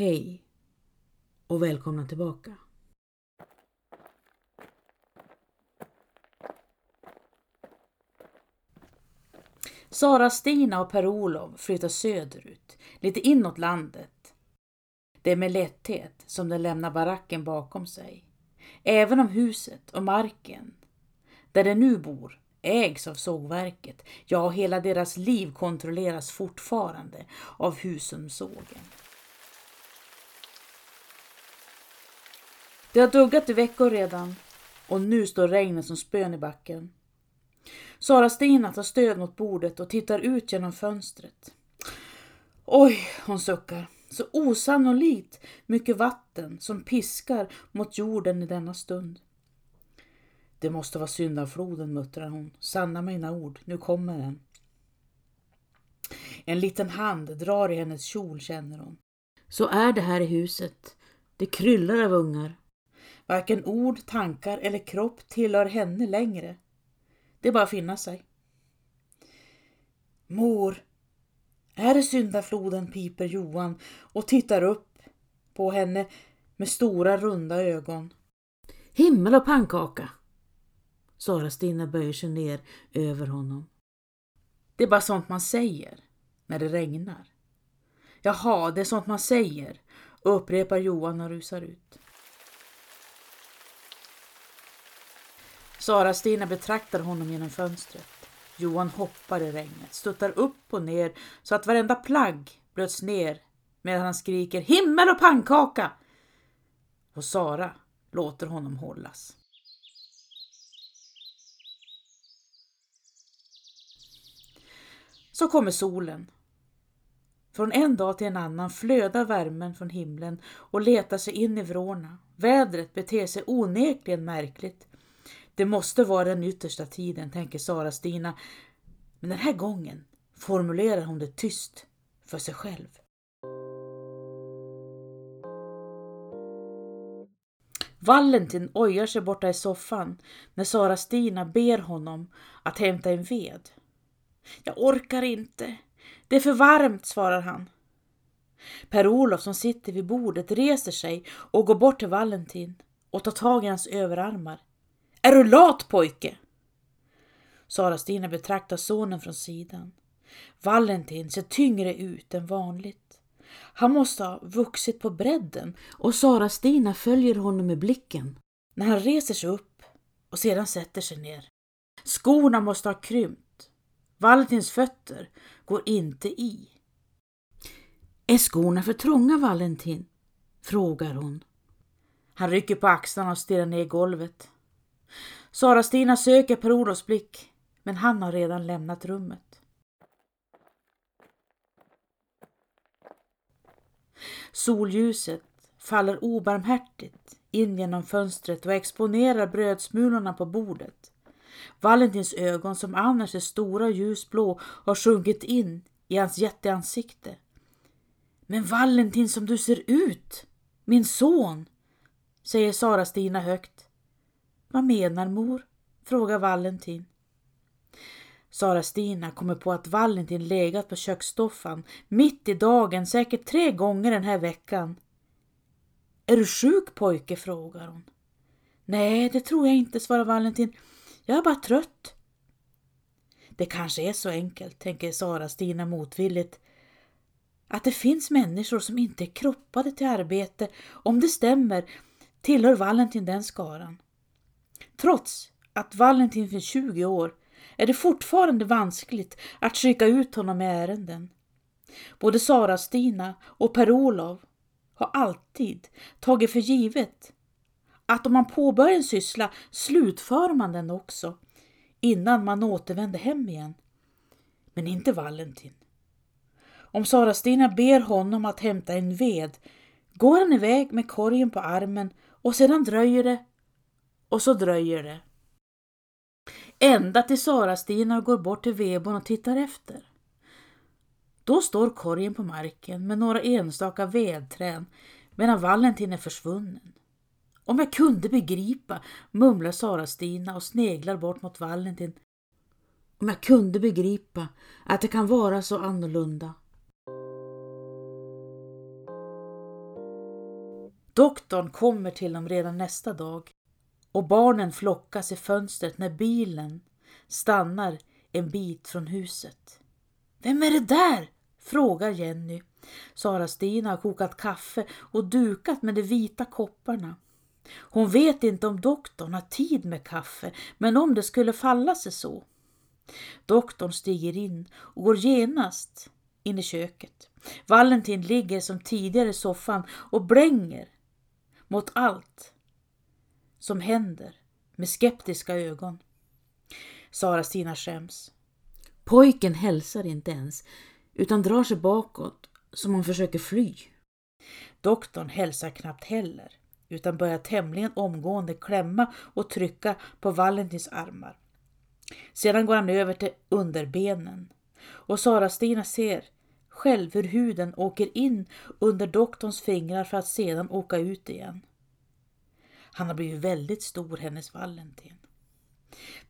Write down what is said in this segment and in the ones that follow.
Hej och välkomna tillbaka. Sara-Stina och Per-Olov flyttar söderut, lite inåt landet. Det är med lätthet som de lämnar baracken bakom sig. Även om huset och marken där de nu bor ägs av sågverket, ja hela deras liv kontrolleras fortfarande av Husumsågen. Det har duggat i veckor redan och nu står regnet som spön i backen. Sara-Stina tar stöd mot bordet och tittar ut genom fönstret. Oj, hon suckar. Så osannolikt mycket vatten som piskar mot jorden i denna stund. Det måste vara syndafloden, muttrar hon. Sanna mina ord, nu kommer den. En liten hand drar i hennes kjol, känner hon. Så är det här i huset. Det kryllar av ungar. Varken ord, tankar eller kropp tillhör henne längre. Det är bara att finna sig. Mor, är det syndafloden, piper Johan och tittar upp på henne med stora runda ögon. Himmel och pannkaka! Sara-Stina böjer sig ner över honom. Det är bara sånt man säger när det regnar. Jaha, det är sånt man säger, upprepar Johan och rusar ut. Sara-Stina betraktar honom genom fönstret. Johan hoppar i regnet, stuttar upp och ner så att varenda plagg blöts ner medan han skriker himmel och pannkaka. Och Sara låter honom hållas. Så kommer solen. Från en dag till en annan flödar värmen från himlen och letar sig in i vrårna. Vädret beter sig onekligen märkligt. Det måste vara den yttersta tiden, tänker Sara-Stina. Men den här gången formulerar hon det tyst för sig själv. Valentin ojar sig borta i soffan när Sara-Stina ber honom att hämta en ved. Jag orkar inte. Det är för varmt, svarar han. Per-Olof som sitter vid bordet reser sig och går bort till Valentin och tar tag i hans överarmar. Är du lat pojke? Sara-Stina betraktar sonen från sidan. Valentin ser tyngre ut än vanligt. Han måste ha vuxit på bredden och Sara-Stina följer honom med blicken när han reser sig upp och sedan sätter sig ner. Skorna måste ha krympt. Valentins fötter går inte i. Är skorna för trånga, Valentin? frågar hon. Han rycker på axlarna och stirrar ner i golvet. Sara-Stina söker Per-Olofs blick, men han har redan lämnat rummet. Solljuset faller obarmhärtigt in genom fönstret och exponerar brödsmulorna på bordet. Valentins ögon, som annars är stora och ljusblå, har sjunkit in i hans jätteansikte. Men Valentin som du ser ut, min son, säger Sara-Stina högt. Vad menar mor? frågar Valentin. Sara-Stina kommer på att Valentin legat på köksstoffan mitt i dagen säkert tre gånger den här veckan. Är du sjuk pojke? frågar hon. Nej, det tror jag inte, svarar Valentin. Jag är bara trött. Det kanske är så enkelt, tänker Sara-Stina motvilligt, att det finns människor som inte är kroppade till arbete. Om det stämmer tillhör Valentin den skaran. Trots att Valentin finns 20 år är det fortfarande vanskligt att skicka ut honom med ärenden. Både Sara-Stina och Per-Olov har alltid tagit för givet att om man påbörjar en syssla slutför man den också innan man återvänder hem igen. Men inte Valentin. Om Sara-Stina ber honom att hämta en ved går han iväg med korgen på armen och sedan dröjer det och så dröjer det. Ända till Sara-Stina går bort till vedboden och tittar efter. Då står korgen på marken med några enstaka vedträn medan Valentin är försvunnen. Om jag kunde begripa, mumlar Sara-Stina och sneglar bort mot Valentin. Om jag kunde begripa att det kan vara så annorlunda. Doktorn kommer till dem redan nästa dag och barnen flockas i fönstret när bilen stannar en bit från huset. Vem är det där? frågar Jenny. Sara-Stina har kokat kaffe och dukat med de vita kopparna. Hon vet inte om doktorn har tid med kaffe, men om det skulle falla sig så. Doktorn stiger in och går genast in i köket. Valentin ligger som tidigare i soffan och blänger mot allt som händer med skeptiska ögon. Sara-Stina skäms. Pojken hälsar inte ens utan drar sig bakåt som om försöker fly. Doktorn hälsar knappt heller utan börjar tämligen omgående klämma och trycka på Valentins armar. Sedan går han över till underbenen och Sara-Stina ser själv hur huden åker in under doktorns fingrar för att sedan åka ut igen. Han har blivit väldigt stor, hennes Valentin.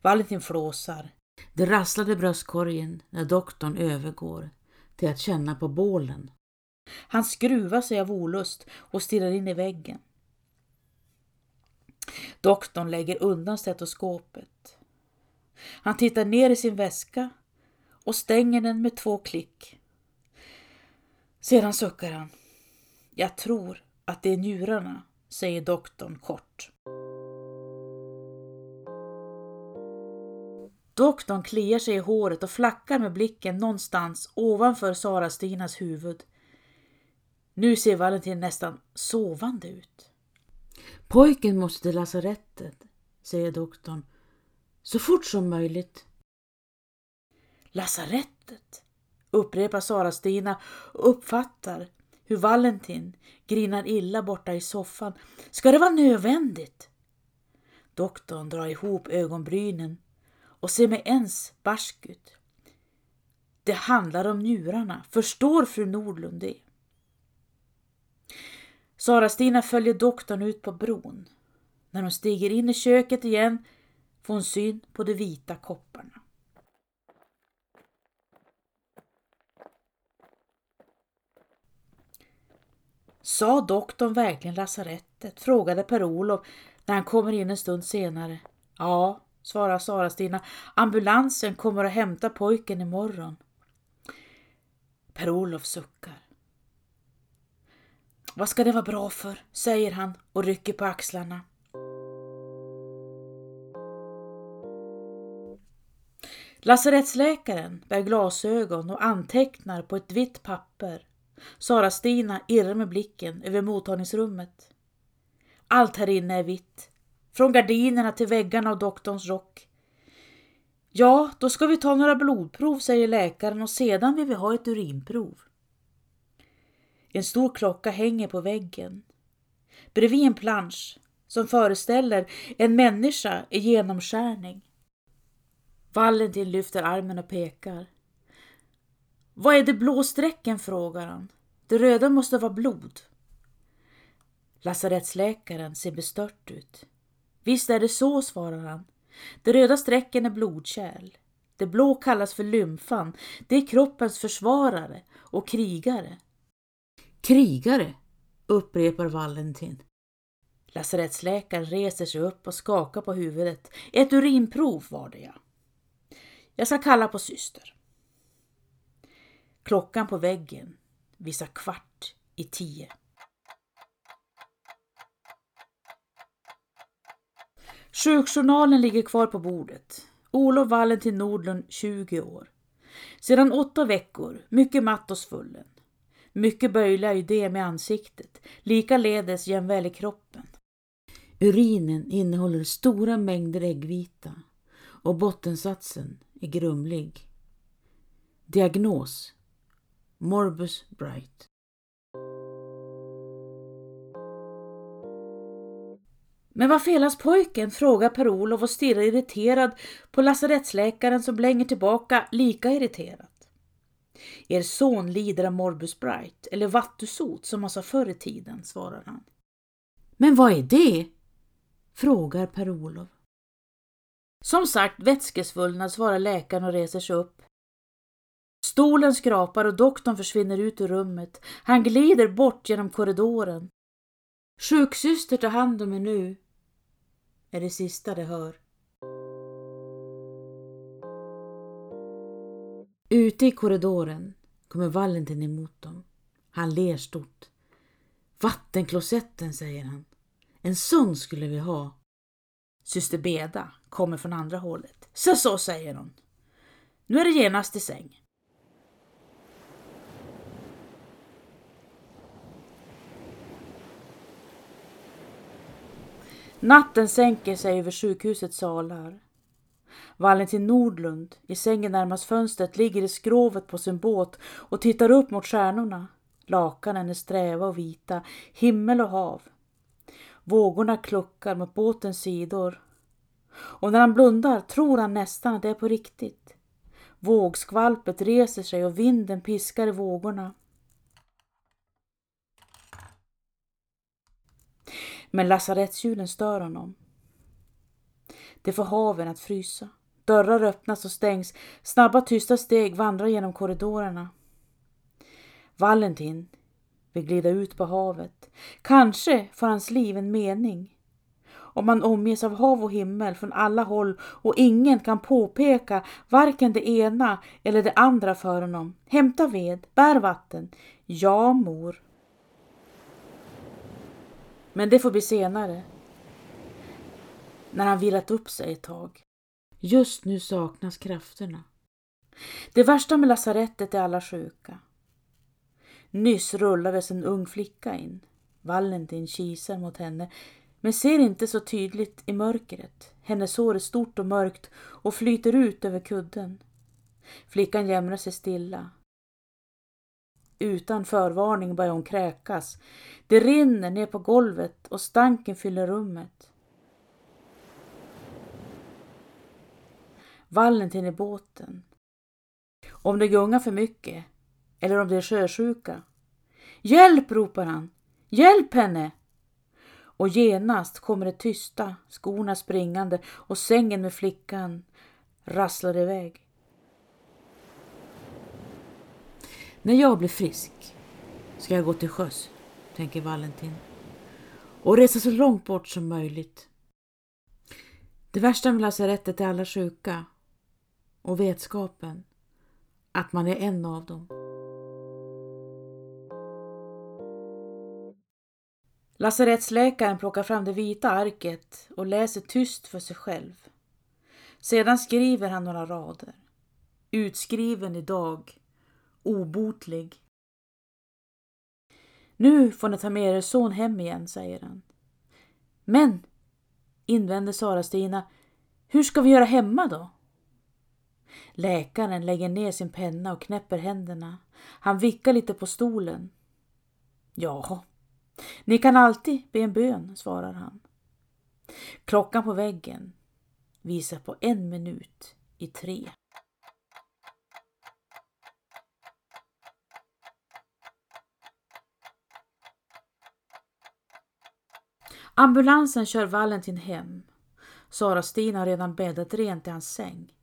Valentin flåsar. Det rasslar i bröstkorgen när doktorn övergår till att känna på bålen. Han skruvar sig av olust och stirrar in i väggen. Doktorn lägger undan stetoskopet. Han tittar ner i sin väska och stänger den med två klick. Sedan suckar han. Jag tror att det är njurarna, säger doktorn kort. Doktorn kliar sig i håret och flackar med blicken någonstans ovanför Sara-Stinas huvud. Nu ser Valentin nästan sovande ut. Pojken måste till lasarettet, säger doktorn. Så fort som möjligt. Lasarettet, upprepar Sara-Stina och uppfattar hur Valentin grinar illa borta i soffan. Ska det vara nödvändigt? Doktorn drar ihop ögonbrynen och ser med ens barsk ut. Det handlar om njurarna, förstår fru Nordlund det? Sara-Stina följer doktorn ut på bron. När hon stiger in i köket igen får hon syn på de vita kopparna. Sa doktorn verkligen lasarettet? frågade Per-Olof när han kommer in en stund senare. Ja, svarar Sara-Stina. Ambulansen kommer att hämta pojken imorgon. Per-Olof suckar. Vad ska det vara bra för? säger han och rycker på axlarna. Lasarettsläkaren bär glasögon och antecknar på ett vitt papper. Sara-Stina irrar med blicken över mottagningsrummet. Allt här inne är vitt. Från gardinerna till väggarna och doktorns rock. Ja, då ska vi ta några blodprov, säger läkaren och sedan vill vi ha ett urinprov. En stor klocka hänger på väggen. Bredvid en plansch som föreställer en människa i genomskärning. Valentin lyfter armen och pekar. Vad är det blå strecken? frågar han. Det röda måste vara blod. Lasarettsläkaren ser bestört ut. Visst är det så, svarar han. De röda strecken är blodkärl. Det blå kallas för lymfan. Det är kroppens försvarare och krigare. Krigare, upprepar Valentin. Lasarettsläkaren reser sig upp och skakar på huvudet. Ett urinprov var det ja. Jag ska kalla på syster. Klockan på väggen visar kvart i tio. Sjukjournalen ligger kvar på bordet. Olof Valentin Nordlund, 20 år. Sedan åtta veckor, mycket matt och svullen. Mycket böjliga ödem med ansiktet, likaledes jämväl i kroppen. Urinen innehåller stora mängder äggvita och bottensatsen är grumlig. Diagnos Morbus Bright. Men vad felas pojken? frågar Per-Olof och stirrar irriterad på lasarettsläkaren som blänger tillbaka lika irriterat. Er son lider av morbus bright, eller vattusot som man sa förr i tiden, svarar han. Men vad är det? frågar Per-Olof. Som sagt vätskesvullnad, svarar läkaren och reser sig upp. Stolen skrapar och doktorn försvinner ut ur rummet. Han glider bort genom korridoren. Sjuksyster tar hand om mig nu, är det sista de hör. Ute i korridoren kommer Valentin emot dem. Han ler stort. Vattenklosetten, säger han. En sån skulle vi ha. Syster Beda kommer från andra hållet. Så så, säger hon. Nu är det genast i säng. Natten sänker sig över sjukhusets salar. Valentin Nordlund, i sängen närmast fönstret, ligger i skrovet på sin båt och tittar upp mot stjärnorna. Lakanen är sträva och vita, himmel och hav. Vågorna kluckar mot båtens sidor. Och när han blundar tror han nästan att det är på riktigt. Vågskvalpet reser sig och vinden piskar i vågorna. Men lasarettshjulen stör honom. Det får haven att frysa. Dörrar öppnas och stängs. Snabba tysta steg vandrar genom korridorerna. Valentin vill glida ut på havet. Kanske får hans liv en mening. Om man omges av hav och himmel från alla håll och ingen kan påpeka varken det ena eller det andra för honom. Hämta ved, bär vatten. Ja, mor. Men det får bli senare. När han vilat upp sig ett tag. Just nu saknas krafterna. Det värsta med lasarettet är alla sjuka. Nyss rullades en ung flicka in. Valentin kisar mot henne men ser inte så tydligt i mörkret. Hennes hår är stort och mörkt och flyter ut över kudden. Flickan jämrar sig stilla. Utan förvarning börjar hon kräkas. Det rinner ner på golvet och stanken fyller rummet. Valentin i båten. Om det gungar för mycket eller om det är sjösjuka. Hjälp, ropar han. Hjälp henne! Och genast kommer det tysta, skorna springande och sängen med flickan rasslar iväg. När jag blir frisk ska jag gå till sjöss, tänker Valentin. Och resa så långt bort som möjligt. Det värsta med lasarettet är alla sjuka och vetskapen att man är en av dem. Lasarettsläkaren plockar fram det vita arket och läser tyst för sig själv. Sedan skriver han några rader. Utskriven idag. Obotlig. Nu får ni ta med er son hem igen, säger han. Men, invänder Sara-Stina, hur ska vi göra hemma då? Läkaren lägger ner sin penna och knäpper händerna. Han vickar lite på stolen. Ja, ni kan alltid be en bön, svarar han. Klockan på väggen visar på en minut i tre. Ambulansen kör Valentin hem. Sara-Stina har redan bäddat rent i hans säng.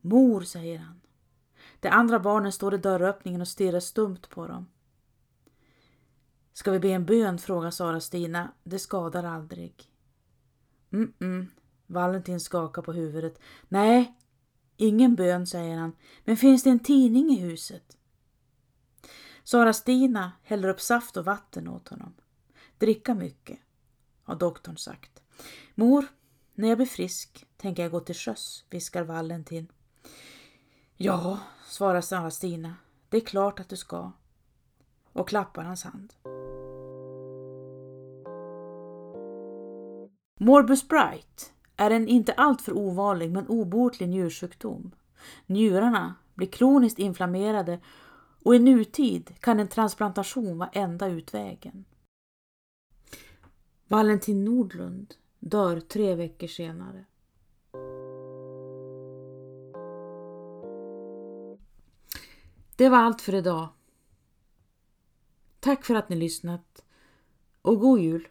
Mor, säger han. De andra barnen står i dörröppningen och stirrar stumt på dem. Ska vi be en bön? frågar Sara-Stina. Det skadar aldrig. Mm-mm. Valentin skakar på huvudet. Nej, ingen bön, säger han. Men finns det en tidning i huset? Sara-Stina häller upp saft och vatten åt honom. Dricka mycket, har doktorn sagt. Mor, när jag blir frisk tänker jag gå till sjöss, viskar Valentin. Ja, svarar Sara-Stina. Det är klart att du ska. Och klappar hans hand. Morbus Bright är en inte alltför ovanlig men obotlig njursjukdom. Njurarna blir kroniskt inflammerade och i nutid kan en transplantation vara enda utvägen. Valentin Nordlund dör tre veckor senare. Det var allt för idag. Tack för att ni lyssnat och god jul!